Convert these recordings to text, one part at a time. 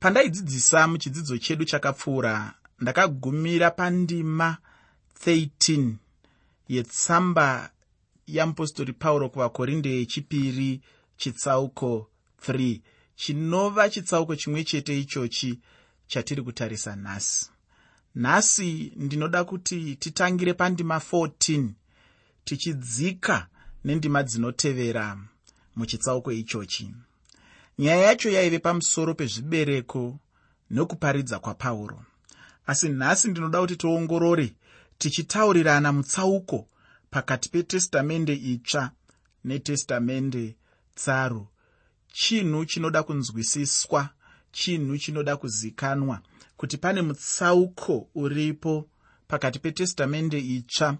pandaidzidzisa muchidzidzo chedu chakapfuura ndakagumira pandima 13 yetsamba yamupostori pauro kuvakorinde yechipiri chitsauko 3 chinova chitsauko chimwe chete ichochi chatiri kutarisa nhasi. Nhasi ndinoda kuti titangire pandima 14 tichidzika nendima dzinotevera muchitsauko ichochi nyaya yacho yaive pamusoro pezvibereko nokuparidza kwapauro. Asi nhasi ndinoda kuti tiongorore tichitaurirana mutsauko pakati petestamende itsva netestamende tsaru. Chinhu chinoda kunzwisiswa chinhu chinoda kuzikanwa. Kuti pane mutsauko uripo pakati petestamende itsva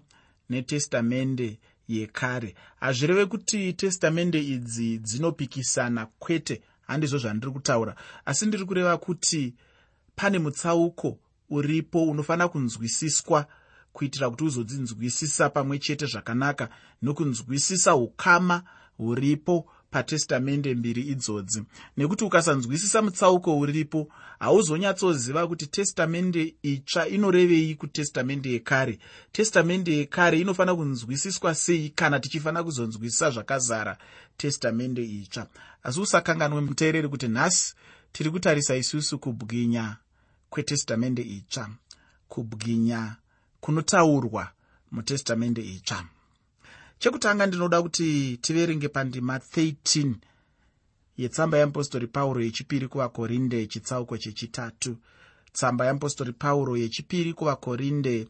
netestamende yekare. Hazvireve kuti testamende idzi dzinopikisana kwete handizvo zvandiri kutaura. Asi ndiri kureva kuti pane mutsauko uripo unofanira kunzwisiswa kuitira kuti uzodzinzwisisa pamwe chete zvakanaka. Nokunzwisisa ukama huripo patestamende mbiri idzodzi. Nekuti ukasanzwisisa mutsauko uripo hauzonyatsoziva kuti testamende itsva inorevei kutestamende yekare. Testamende yekare inofanira kunzwisiswa sei kana tichifanira kuzonzwisisa zvakazara testamende itsva. Asi usakanganwe muteereri kuti nhasi tiri kutarisa isusu kubwinya kwetestamende itsva kubwinya kunotaurwa mutestamende itsva chekutanga ndinoda kuti tiverenge pandima 13 yetsamba yeapostori pauro yechipiri kuvakorinde chitsauko chechitatu. Tsamba yeapostori pauro yechipiri kuvakorinde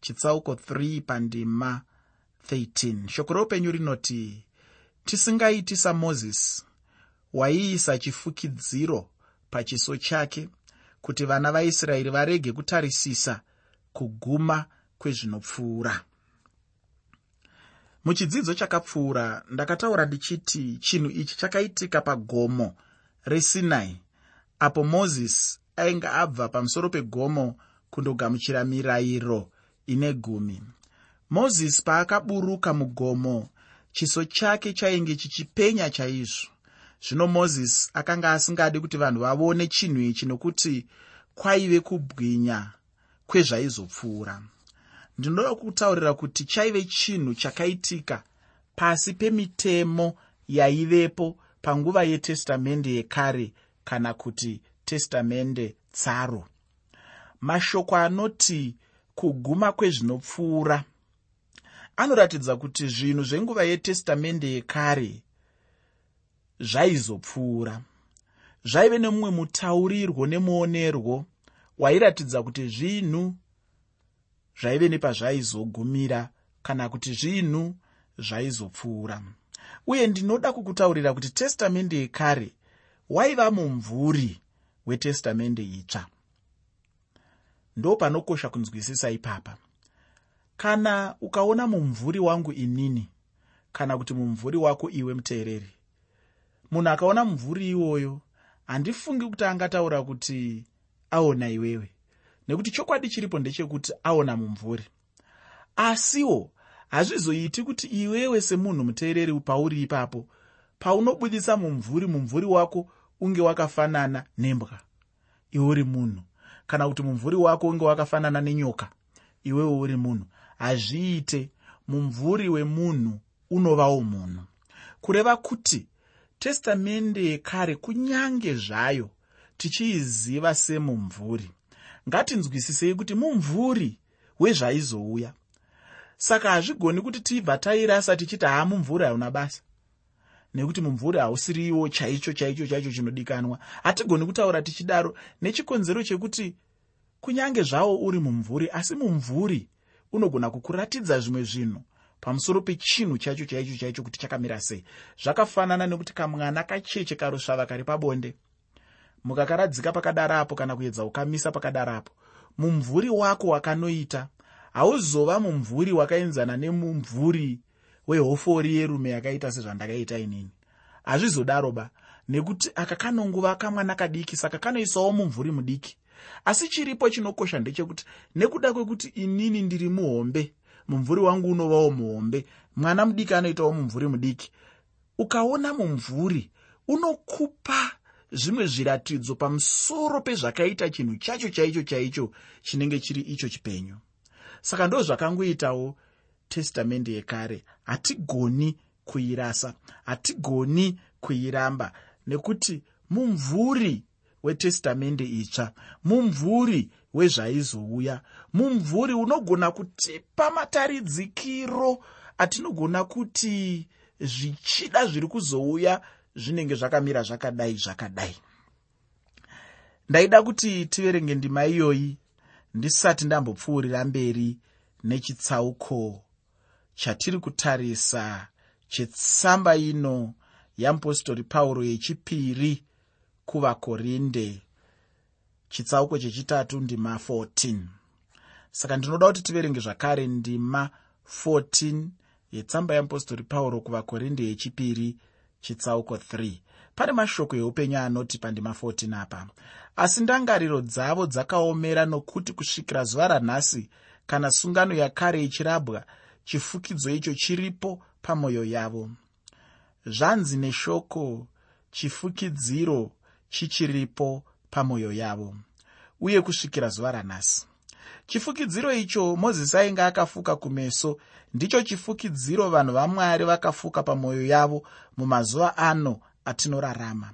chitsauko 3 pandima 13 shoko roupenyu rinoti tisingaiti samozisi waiisa chifukidziro pachiso chake kuti vana vaisraeri varege kutarisisa kuguma kwezvinopfuura muchidzidzo chakapfuura ndakataura ndichiti chinhu ichi chakaitika pagomo resinai apo mozisi ainge abva pamusoro pegomo kundogamuchira mirayiro ine gumi. Mozisi paakaburuka mugomo chiso chake chainge chichipenya chaizvo. Zvino mozisi akanga asingadi kuti vanhu vavone chinhu ichi nokuti kwaive kubwinya kwezvaizopfuura ndinoda kutaurira kuti chaive chinhu chakaitika pasi pemitemo yaivepo panguva yetestamende yekare kana kuti testamende tsaro. Mashoko anoti kuguma kwezvinopfuura anoratidza kuti zvinhu zvenguva yetestamende yekare zvaizopfuura. Zvaive nemumwe mutaurirwo nemuonerwo wairatidza kuti zvinhu zvaive nepazvaizogumira kana kuti zvinhu zvaizopfuura. Uye ndinoda kukutaurira kuti testamende yekare waiva mumvuri wetestamende itsva. Ndo panokosha kunzwisisa ipapa. Kana ukaona mumvuri wangu inini kana kuti mumvuri wako iwe muteereri munhu akaona mumvuri iwoyo handifungi kuti angataura kuti aona iwewe nekuti chokwadi chiripo ndechekuti aona mumvuri. Asiwo hazvizoiti kuti iwewe semunhu muteereri pauri ipapo paunobudisa mumvuri mumvuri wako unge wakafanana nembwa. Iwe uri munhu kana kuti mumvuri wako unge wakafanana nenyoka iwewe uri munhu. Hazviite mumvuri wemunhu unovawo munhu. Kureva kuti testamende yekare kunyange zvayo tichiiziva semumvuri ngatinzwisisei kuti mumvuri wezvaizouya. Saka hazvigoni kuti tibva tairasa tichiti haa mumvuri hauna basa. Nekuti mumvuri hausiriwo chaicho chaicho chaicho chinodikanwa. Hatigoni kutaura tichidaro nechikonzero chekuti kunyange zvawo uri mumvuri asi mumvuri unogona kukuratidza zvimwe zvinhu pamusoro pechinhu chacho chaicho chaicho kuti chakamira sei. Zvakafanana nekuti kamwana kacheche karusvava kari pabonde mukakaradzika pakadarapo kana kuedza ukamisa pakadarapo. Mumvuri wako wakanoita hauzova mumvuri wakaenzana nemumvuri wehofori yerume yakaita sezvandakaita inini. Hazvizodaroba nekuti aka kanonguva kamwana kadiki saka kanoisawo mumvuri mudiki. Asi chiripo chinokosha ndechekuti nekuda kwekuti inini ndiri muhombe mumvuri wangu unovawo muhombe mwana mudiki anoitawo mumvuri mudiki ukaona mumvuri unokupa zvimwe zviratidzo pamusoro pezvakaita chinhu chacho chaicho chaicho chinenge chiri icho chipenyu. Saka ndo zvakangoitawo testamende yekare. Hatigoni kuirasa hatigoni kuiramba nekuti mumvuri wetestamende itsva mumvuri wezvaizouya mumvuri unogona kutipa mataridzikiro atinogona kuti zvichida zviri kuzouya zvinenge zvakamira zvakadai zvakadai. Ndaida kuti tiverenge ndima iyoyi ndisati ndambopfuurira mberi nechitsauko chatiri kutarisa chetsamba ino yeapostori pauro yechipiri kuvakorinde chitsauko chechitatu ndima 14 saka ndinoda kuti tiverenge zvakare ndima 14 yetsamba yeapostori pauro kuvakorinde yechipiri chitsauko 3 pane mashoko eupenyu anoti pandima 14 apa asi ndangariro dzavo dzakaomera nokuti kusvikira zuva ranhasi kana sungano yakare ichirabwa chifukidzo icho chiripo pamwoyo yavo. Zvanzi neshoko chifukidziro chichiripo pamwoyo yavo uye kusvikira zuva ranhasi chifukidziro icho mozisi ainge akafuka kumeso. Ndicho chifukidziro vanhu vamwari vakafuka pamwoyo yavo mumazuva ano atinorarama.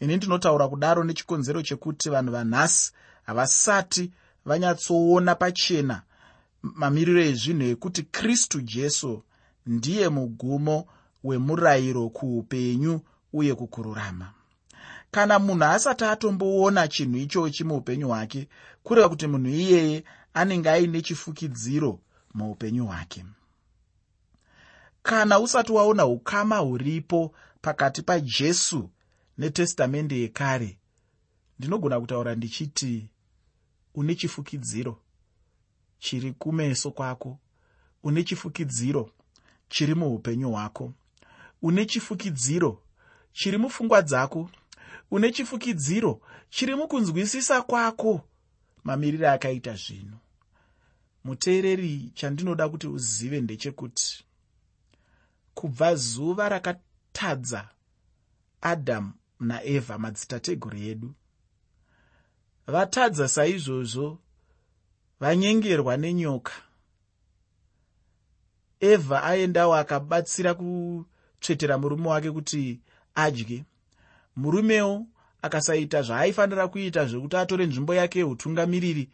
Ini ndinotaura kudaro nechikonzero chekuti vanhu vanhasi havasati vanyatsoona pachena mamiriro ezvinhu ekuti kristu jesu ndiye mugumo wemurayiro kuupenyu uye kukururama kana munhu asati atomboona chinhu ichochi muupenyu hwake kureva kuti munhu iyeye anenge aine chifukidziro muupenyu hwake. Kana usati waona ukama huripo pakati pajesu netestamende yekare ndinogona kutaura ndichiti une chifukidziro chiri kumeso kwako une chifukidziro chiri muupenyu hwako une chifukidziro chiri mupfungwa dzako une chifukidziro chiri mukunzwisisa kwako. Mamiriro akaita zvino. Muteereri chandinoda kuti uzive ndechekuti kubva zuva rakatadza adhamu naevha madzitateguru edu vatadza saizvozvo vanyengerwa nenyoka. Evha aendawo akabatsira kutsvetera murume wake kuti adye murumewo akasaita zvaaifanira kuita zvekuti atore nzvimbo yake yeutungamiriri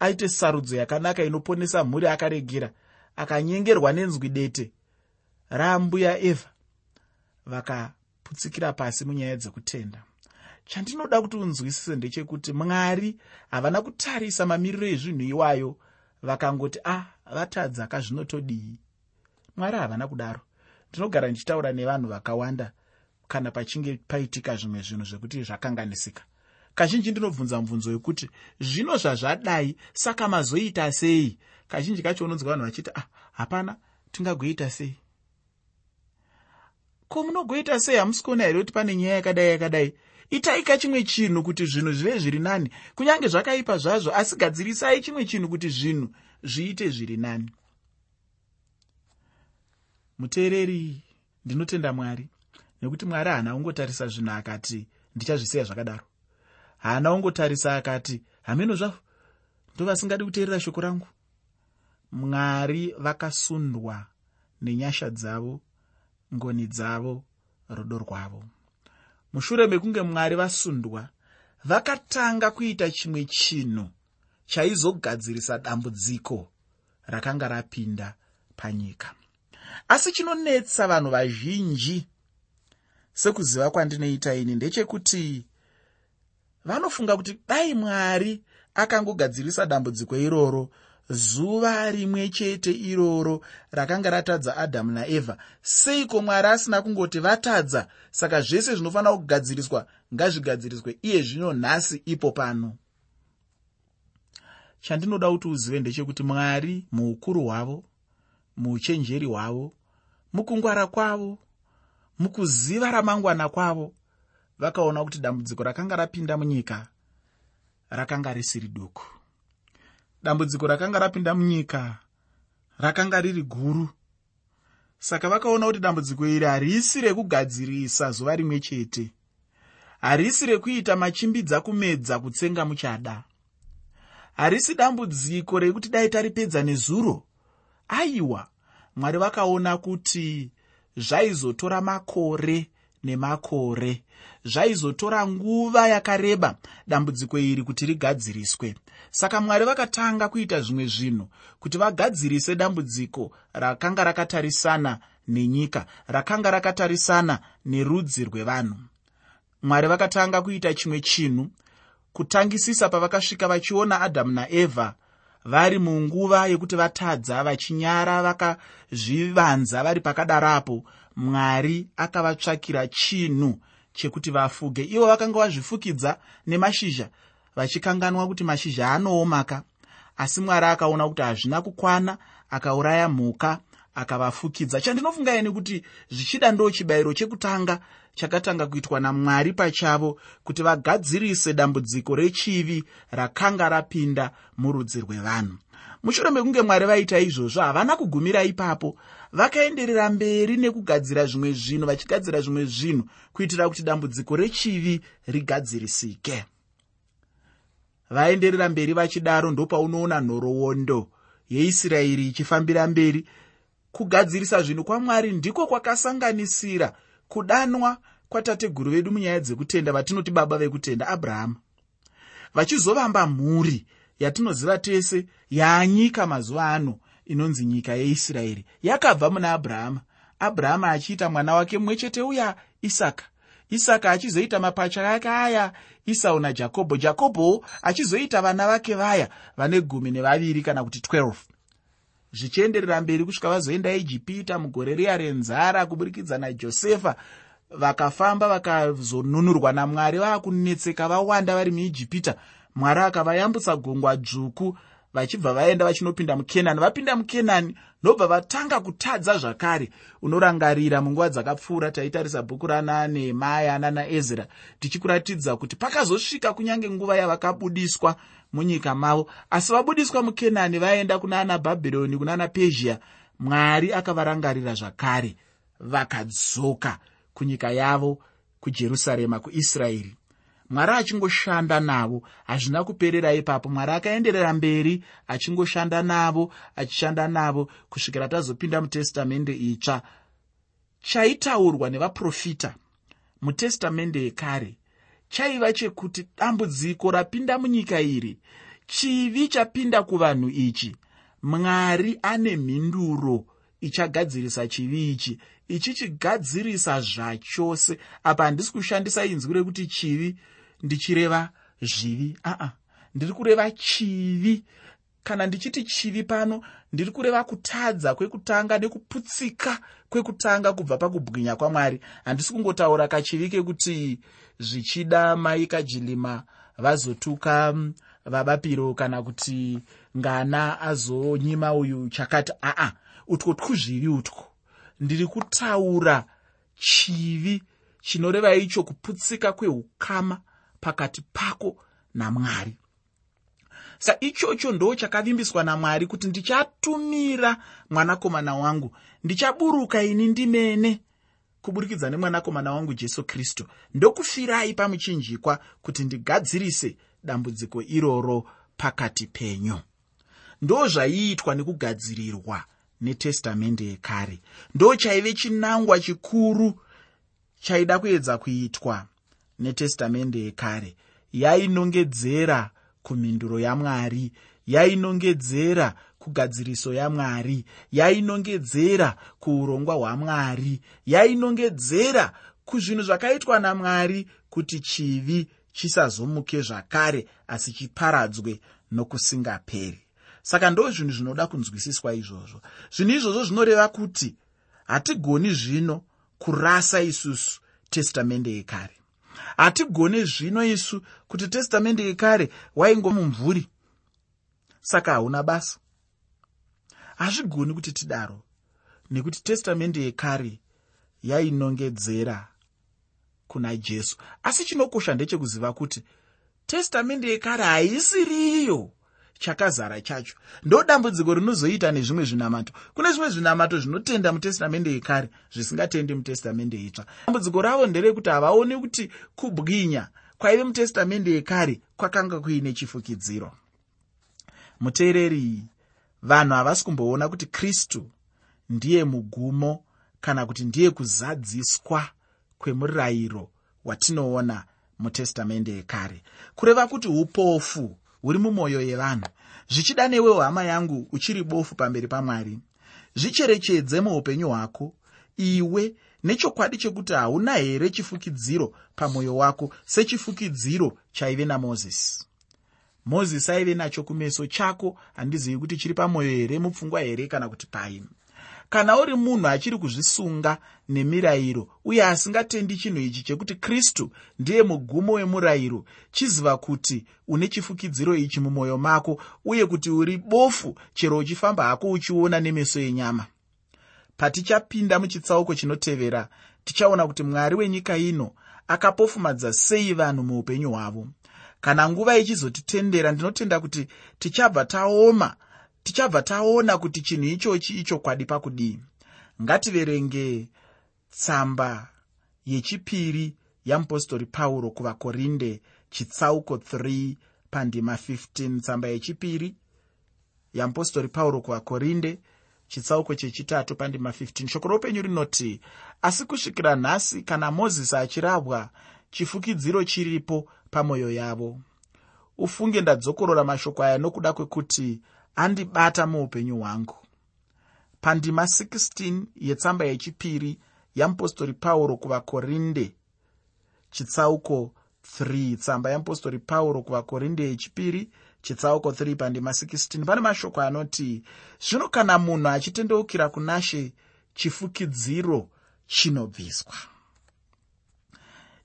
aite sarudzo yakanaka inoponesa mhuri akaregera akanyengerwa nenzwi dete. Raambuya evha vakaputsikira pasi munyaya dzekutenda. Chandinoda kuti unzwisise ndechekuti mwari havana kutarisa mamiriro ezvinhu iwayo vakangoti a ah, vatadza kazvinotodii mwari havana kudaro. Ndinogara ndichitaura nevanhu vakawanda kana pachinge paitika zvimwe zvinhu zvekuti zvakanganisika. Kazhinji ndinobvunza mubvunzo wekuti zvino zvazvadai saka mazoita sei? Kazhinji kacho unonzwa vanhu vachiti ah hapana tingagoita sei? Ko munogoita sei? Hamusi kuona here kuti pane nyaya yakadai yakadai? Itaika chimwe chinhu kuti zvinhu zvive zviri nani? Kunyange zvakaipa zvazvo asi gadzirisai chimwe chinhu kuti zvinhu zviite zviri nani. Muteereri ndinotenda mwari nekuti mwari haana kungotarisa zvinhu akati ndichazvisiya zvakadaro. Haana kungotarisa akati hameno zvavo ndovasingadi kuteerera shoko rangu. Mwari vakasundwa nenyasha dzavo ngoni dzavo rudo rwavo. Mushure mekunge mwari vasundwa vakatanga kuita chimwe chinhu chaizogadzirisa dambudziko rakanga rapinda panyika. Asi chinonetsa vanhu vazhinji sekuziva kwandinoita ini ndechekuti vanofunga kuti dai mwari akangogadzirisa dambudziko iroro zuva rimwe chete iroro rakanga ratadza adhamu naevha seiko mwari asina kungoti vatadza? Saka zvese zvinofanira kugadziriswa ngazvigadziriswe iye zvino nhasi ipo pano. Chandinoda kuti uzive ndechekuti mwari muukuru hwavo muuchenjeri hwavo mukungwara kwavo mukuziva ramangwana kwavo vakaona kuti dambudziko rakanga rapinda munyika rakanga risiri duku. Dambudziko rakanga rapinda munyika rakanga riri guru. Saka vakaona kuti dambudziko iri harisi rekugadzirisa zuva rimwe chete. Harisi rekuita machimbidza kumedza kutsenga muchada. Harisi dambudziko rekuti dai taripedza nezuro. Aiwa mwari vakaona kuti zvaizotora makore nemakore zvaizotora nguva yakareba dambudziko iri kuti rigadziriswe. Saka mwari vakatanga kuita zvimwe zvinhu kuti vagadzirise dambudziko rakanga rakatarisana nenyika rakanga rakatarisana nerudzi rwevanhu. Mwari vakatanga kuita chimwe chinhu kutangisisa pavakasvika vachiona adhamu naevha vari munguva yekuti vatadza vachinyara vakazvivanza vari pakadarapo mwari akavatsvakira chinhu chekuti vafuge. Ivo vakanga vazvifukidza nemashizha vachikanganwa kuti mashizha anoomaka. Asi mwari akaona kuti hazvina kukwana akauraya mhuka akavafukidza. Chandinofunga ini kuti zvichida ndo chibayiro chekutanga chakatanga kuitwa namwari pachavo kuti vagadzirise dambudziko rechivi rakanga rapinda murudzi rwevanhu. Mushure mekunge mwari vaita izvozvo havana kugumira ipapo. Vakaenderera mberi nekugadzira zvimwe zvinhu vachigadzira zvimwe zvinhu kuitira kuti dambudziko rechivi rigadzirisike. Vaenderera mberi vachidaro ndopaunoona nhoroondo yeisraeri ichifambira mberi kugadzirisa zvinhu kwamwari ndiko kwakasanganisira kudanwa kwatateguru vedu munyaya dzekutenda vatinoti baba vekutenda abrahama. Vachizovamba mhuri yatinoziva tese yaanyika mazuva ano inonzi nyika yeisraeri. Yakabva muna abrahama. Abrahama achiita mwana wake mumwe chete uya isaka. Isaka achizoita mapacha ake aya isau najakobho. Jakobho achizoita vana vake vaya vane gumi nevaviri kana kuti 12 zvichienderera mberi kusvika vazoenda ijipita mugore riya renzara kuburikidza najosefa. Vakafamba vakazonunurwa namwari vaakunetseka vawanda vari muijipita mwari akavayambutsa gungwa dzvuku vachibva vaenda vachinopinda mukenani. Vapinda mukenani ndobva vatanga kutadza zvakare. Unorangarira munguva dzakapfuura taitarisa bhuku rana nehemaya nanaezra tichikuratidza kuti pakazosvika kunyange nguva yavakabudiswa munyika mavo. Asi vabudiswa mukenani vaenda kunana bhabhironi kunana pezhia mwari akavarangarira zvakare. Vakadzoka kunyika yavo kujerusarema kuisraeri mwari achingoshanda navo hazvina kuperera ipapo. Mwari akaenderera mberi achingoshanda navo achishanda navo kusvikira tazopinda mutestamende itsva. Chaitaurwa nevaprofita mutestamende yekare chaiva chekuti dambudziko rapinda munyika iri chivi chapinda kuvanhu ichi. Mwari ane mhinduro ichagadzirisa chivi ichi. Ichichigadzirisa zvachose. Apa handisi kushandisa inzwi rekuti chivi ndichireva zvivi. Aa ndiri kureva chivi. Kana ndichiti chivi pano ndiri kureva kutadza kwekutanga nekuputsika kwekutanga kubva pakubwinya kwamwari. Handisi kungotaura kachivi kekuti zvichida mai kajilima vazotuka vabapiro kana kuti ngana azonyima uyu chakati aa utwo twuzvivi utwo. Ndiri kutaura chivi chinoreva icho kuputsika kweukama pakati pako namwari. Sa ichocho ndo chakavimbiswa namwari kuti ndichatumira mwanakomana wangu. Ndichaburuka ini ndimene kuburikidza nemwanakomana wangu jesu kristu. Ndokufirai pamuchinjikwa kuti ndigadzirise dambudziko iroro pakati penyu. Ndo zvaiitwa nekugadzirirwa netestamende yekare. Ndo chaive chinangwa chikuru chaida kuedza kuitwa netestamende yekare yainongedzera kumhinduro yamwari yainongedzera kugadziriso yamwari yainongedzera kuurongwa hwamwari yainongedzera kuzvinhu zvakaitwa namwari kuti chivi chisazomuke zvakare asi chiparadzwe nokusingaperi. Saka ndo zvinhu zvinoda kunzwisiswa izvozvo. Zvinhu izvozvo zvinoreva kuti hatigoni zvino kurasa isusu testamende yekare hatigone zvino isu kuti testamende yekare waingomumvuri. Saka hauna basa. Hazvigoni kuti tidaro nekuti testamende yekare yainongedzera kuna jesu. Asi chinokosha ndechekuziva kuti testamende yekare haisiriyo chakazara chacho. Ndo dambudziko rinozoita nezvimwe zvinamato. Kune zvimwe zvinamato zvinotenda mutestamende yekare zvisingatendi mutestamende itsva. Dambudziko ravo nderekuti havaoni kuti kubwinya kwaive mutestamende yekare kwakanga kuine chifukidziro. Muteereri vanhu havasi kumboona kuti kristu ndiye mugumo kana kuti ndiye kuzadziswa kwemurayiro watinoona mutestamende yekare. Kureva kuti upofu huri mumwoyo yevanhu. Zvichida newewo hama yangu uchiri bofu pamberi pamwari. Zvicherechedze muupenyu hwako. Iwe nechokwadi chekuti hauna here chifukidziro pamwoyo wako sechifukidziro chaive namozisi mozisi aive nacho kumeso chako. Handizivi kuti chiri pamwoyo here mupfungwa here kana kuti pai kana uri munhu achiri kuzvisunga nemirayiro uye asingatendi chinhu ichi chekuti kristu ndiye mugumo wemurayiro chiziva kuti une chifukidziro ichi mumwoyo mako uye kuti uri bofu chero uchifamba hako uchiona nemeso enyama patichapinda muchitsauko chinotevera tichaona kuti mwari wenyika ino akapofumadza sei vanhu muupenyu hwavo. Kana nguva ichizotitendera ndinotenda kuti tichabva taoma tichabva taona kuti chinhu ichochi ichokwadi pakudii. Ngativerenge tsamba yechipiri yamupostori pauro kuvakorinde chitsauko 3 pandima 15 tsamba yechipiri yamupostori pauro kuvakorinde chitsauko chechitatu pandima 15 shoko roupenyu rinoti asi kusvikira nhasi kana mozisi achirabwa chifukidziro chiripo pamwoyo yavo. Ufunge ndadzokorora mashoko aya nokuda kwekuti andibata muupenyu hwangu. Pandima 16 yetsamba yechipiri yamupostori pauro kuvakorinde chitsauko 3 tsamba yamupostori pauro kuvakorinde yechipiri chitsauko 3 pandima 16 pane mashoko anoti zvino kana munhu achitendeukira kunashe chifukidziro chinobviswa.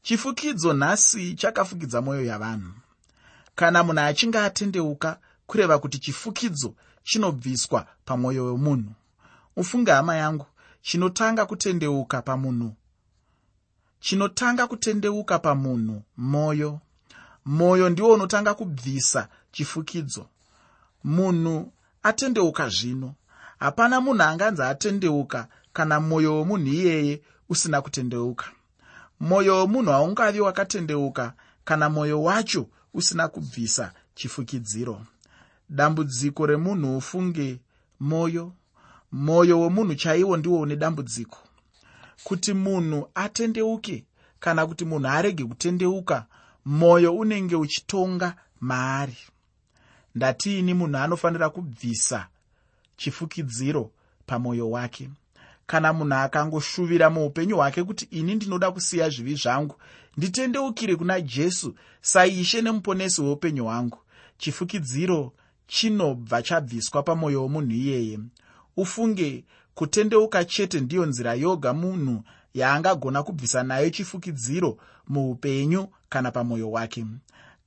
Chifukidzo nhasi chakafukidza mwoyo yavanhu. Kana munhu achinge atendeuka kureva kuti chifukidzo chinobviswa pamwoyo wemunhu. Ufunge hama yangu chinotanga kutendeuka pamunhu. Chinotanga kutendeuka pamunhu mwoyo. Mwoyo ndiwo unotanga kubvisa chifukidzo. Munhu atendeuka zvino. Hapana munhu anganzi atendeuka kana mwoyo womunhu iyeye usina kutendeuka. Mwoyo womunhu haungavi wakatendeuka kana mwoyo wacho usina kubvisa chifukidziro dambudziko remunhu ufunge mwoyo mwoyo womunhu chaiwo ndiwo une dambudziko. Kuti munhu atendeuke kana kuti munhu arege kutendeuka mwoyo unenge uchitonga maari. Ndatiini munhu anofanira kubvisa chifukidziro pamwoyo wake? Kana munhu akangoshuvira muupenyu hwake kuti ini ndinoda kusiya zvivi zvangu nditendeukire kuna jesu saishe nemuponesi weupenyu hwangu. Chifukidziro chinobva chabviswa pamwoyo womunhu iyeye ufunge kutendeuka chete ndiyo nzira yoga munhu yaangagona kubvisa nayo chifukidziro muupenyu kana pamwoyo wake.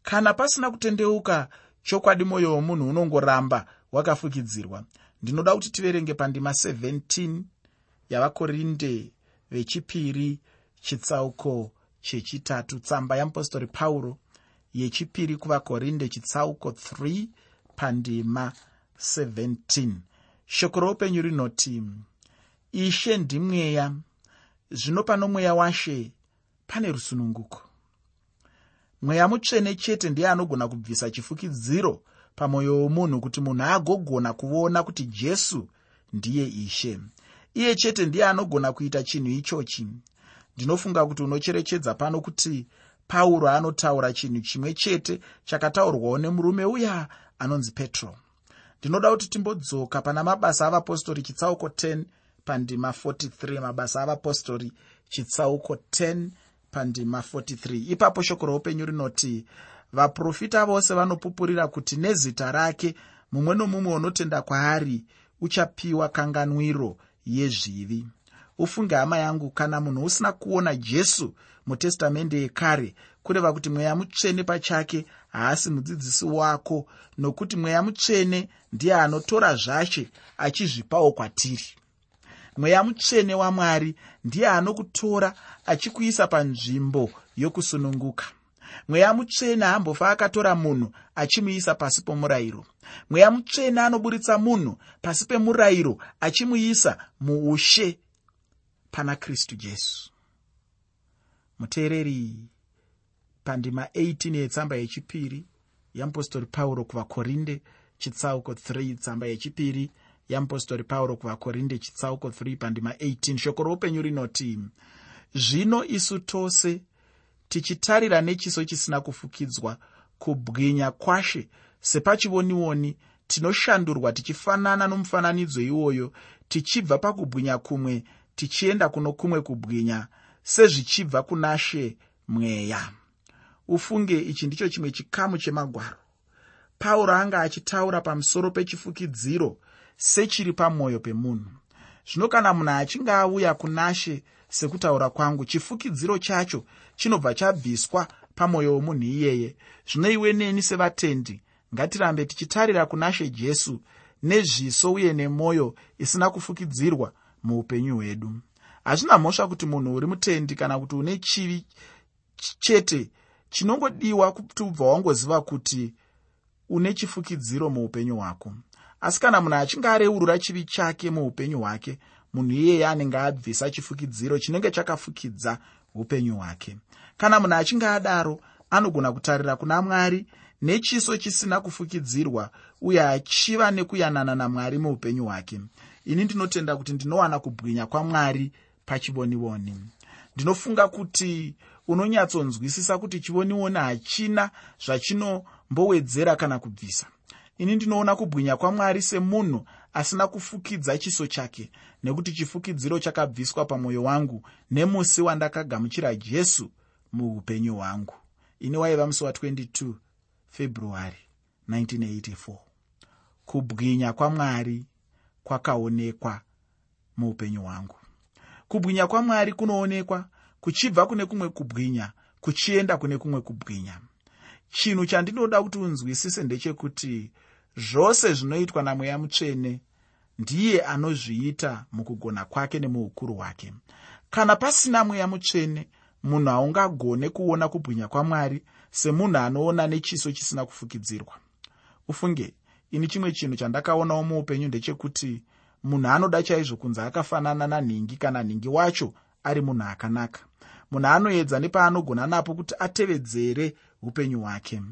Kana pasina kutendeuka chokwadi mwoyo womunhu unongoramba wakafukidzirwa. Ndinoda kuti tiverenge pandima 17 yavakorinde vechipiri chitsauko chechitatu tsamba yamupostori pauro yechipiri kuvakorinde chitsauko 3 pandima 17 shoko roupenyu rinoti ishe ndimweya zvino pano mweya washe pane rusununguko. Mweya mutsvene chete ndiye anogona kubvisa chifukidziro pamwoyo womunhu kuti munhu agogona kuona kuti jesu ndiye ishe. Iye chete ndiye anogona kuita chinhu ichochi. Ndinofunga kuti unocherechedza pano kuti pauro anotaura chinhu chimwe chete chakataurwawo nemurume uya anonzi petro. Ndinoda kuti timbodzoka pana mabasa avapostori chitsauko 10 pandima 43 mabasa avapostori chitsauko 10 pandima 43 ipapo shoko roupenyu rinoti vaprofita vose vanopupurira kuti nezita rake mumwe nomumwe unotenda kwaari uchapiwa kanganwiro yezvivi. Ufunge hama yangu kana munhu usina kuona jesu mutestamende yekare kureva kuti mweya mutsvene pachake haasi mudzidzisi wako nokuti mweya mutsvene ndiye anotora zvache achizvipawo kwatiri. Mweya mutsvene wamwari ndiye anokutora achikuisa panzvimbo yokusununguka. Mweya mutsvene haambofa akatora munhu achimuisa pasi pomurayiro. Mweya mutsvene anoburitsa munhu pasi pemurayiro achimuisa muushe pana kristu jesu. Muteereri pandima 18 yetsamba yechipiri yeapostori pauro kuvakorinde chitsauko 3 tsamba yechipiri yeapostori pauro kuvakorinde chitsauko 3 pandima 18 shoko roupenyu rinoti zvino isu tose tichitarira nechiso chisina kufukidzwa kubwinya kwashe sepachivonioni tinoshandurwa tichifanana nomufananidzo iwoyo tichibva pakubwinya kumwe tichienda kuno kumwe kubwinya sezvichibva kuna she mweya ufunge ichi ndicho chimwe chikamu chemagwaro. Pauro anga achitaura pamusoro pechifukidziro sechiri pamwoyo pemunhu. Zvino kana munhu achinge auya kunashe sekutaura kwangu chifukidziro chacho chinobva chabviswa pamwoyo womunhu iyeye. Zvino iwe neni sevatendi ngatirambe tichitarira kunashe jesu nezviso uye nemwoyo isina kufukidzirwa muupenyu hwedu. Hazvina mhosva kuti munhu uri mutendi kana kuti une chivi chete chinongodiwa kuti ubva wangoziva kuti une chifukidziro muupenyu hwako. Asi kana munhu achinge areurura chivi chake muupenyu hwake munhu iyeye anenge abvisa chifukidziro chinenge chakafukidza upenyu hwake. Kana munhu achinge adaro anogona kutarira kuna mwari nechiso chisina kufukidzirwa uye achiva nekuyanana namwari muupenyu hwake. Ini ndinotenda kuti ndinowana kubwinya kwamwari pachivonioni ndinofunga kuti unonyatsonzwisisa kuti chivonioni hachina zvachinombowedzera kana kubvisa. Ini ndinoona kubwinya kwamwari semunhu asina kufukidza chiso chake nekuti chifukidziro chakabviswa pamwoyo wangu nemusi wandakagamuchira jesu muupenyu hwangu. Ini waiva musi wa22 february 1984 kubwinya kwamwari kwakaonekwa muupenyu hwangu kubwinya kwamwari kunoonekwa kuchibva kune kumwe kubwinya kuchienda kune kumwe kubwinya. Chinhu chandinoda kuti unzwisise ndechekuti zvose zvinoitwa namweya mutsvene ndiye anozviita mukugona kwake nemuukuru hwake kana pasina mweya mutsvene munhu haungagone kuona kubwinya kwamwari semunhu anoona nechiso chisina kufukidzirwa. Ufunge ini chimwe chinhu chandakaonawo muupenyu ndechekuti munhu anoda chaizvo kunze akafanana nanhingi kana nhingi wacho ari munhu akanaka. Munhu anoedza nepaanogona napo kuti atevedzere upenyu hwake.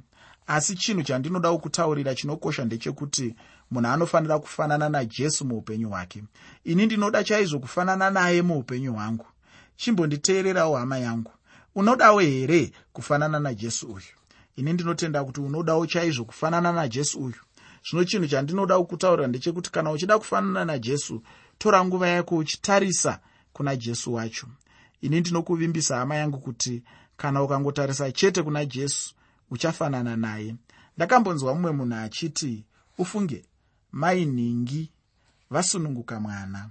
Asi chinhu chandinodawo kutaurira chinokosha ndechekuti munhu anofanira kufanana najesu muupenyu hwake. Ini ndinoda chaizvo kufanana naye muupenyu hwangu. Chimbonditeererawo hama yangu. Unodawo here kufanana najesu uyu? Ini ndinotenda kuti unodawo chaizvo kufanana najesu uyu zvino chinhu chandinoda kutaurira ndechekuti kana uchida kufanana najesu tora nguva yako uchitarisa kuna jesu wacho. Ini ndinokuvimbisa hama yangu kuti kana ukangotarisa chete kuna jesu uchafanana naye. Ndakambonzwa mumwe munhu achiti ufunge mai nhingi vasununguka mwana.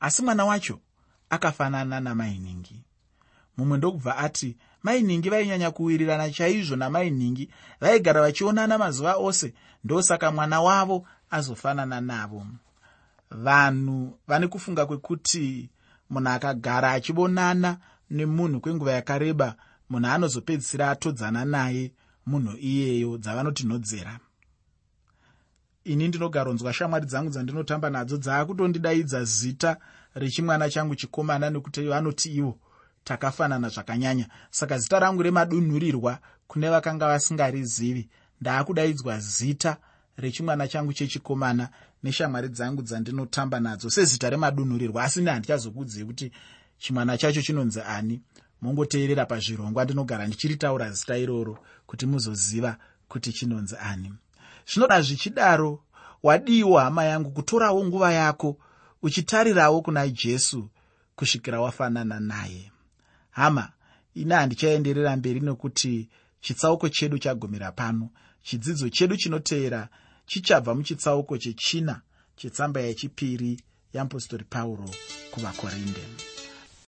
Asi mwana wacho akafanana namai nhingi. Mumwe ndokubva ati mai nhingi vainyanya kuwirirana chaizvo namai nhingi vaigara vachionana mazuva ose ndosaka mwana wavo azofanana navo. Vanhu vane kufunga kwekuti munhu akagara achionana nemunhu kwenguva yakareba munhu anozopedzisira atodzana naye munhu iyeyo dzavanoti nhodzera ini ndinogaronzwa shamwari dzangu dzandinotamba nadzo dzaakutondidaidza zita rechimwana changu chikomana nekuti vanoti ivo takafanana zvakanyanya. Saka zita rangu remadunhurirwa kune vakanga vasingarizivi ndaakudaidzwa zita rechimwana changu chechikomana neshamwari dzangu dzandinotamba nadzo sezita remadunhurirwa. Asi ne handichazokudzii kuti chimwana chacho chinonzi ani mongoteerera pazvirongwa ndinogara ndichiritaura zita iroro kuti muzoziva kuti chinonzi ani. Zvinoda zvichidaro wadiwo hama yangu kutorawo nguva yako uchitarirawo kuna jesu kusvikira wafanana naye hama ine handichaenderera mberi nekuti chitsauko chedu chagumira pano. Chidzidzo chedu chinoteera chichabva muchitsauko chechina chetsamba yechipiri yeapostori pauro kuvakorinde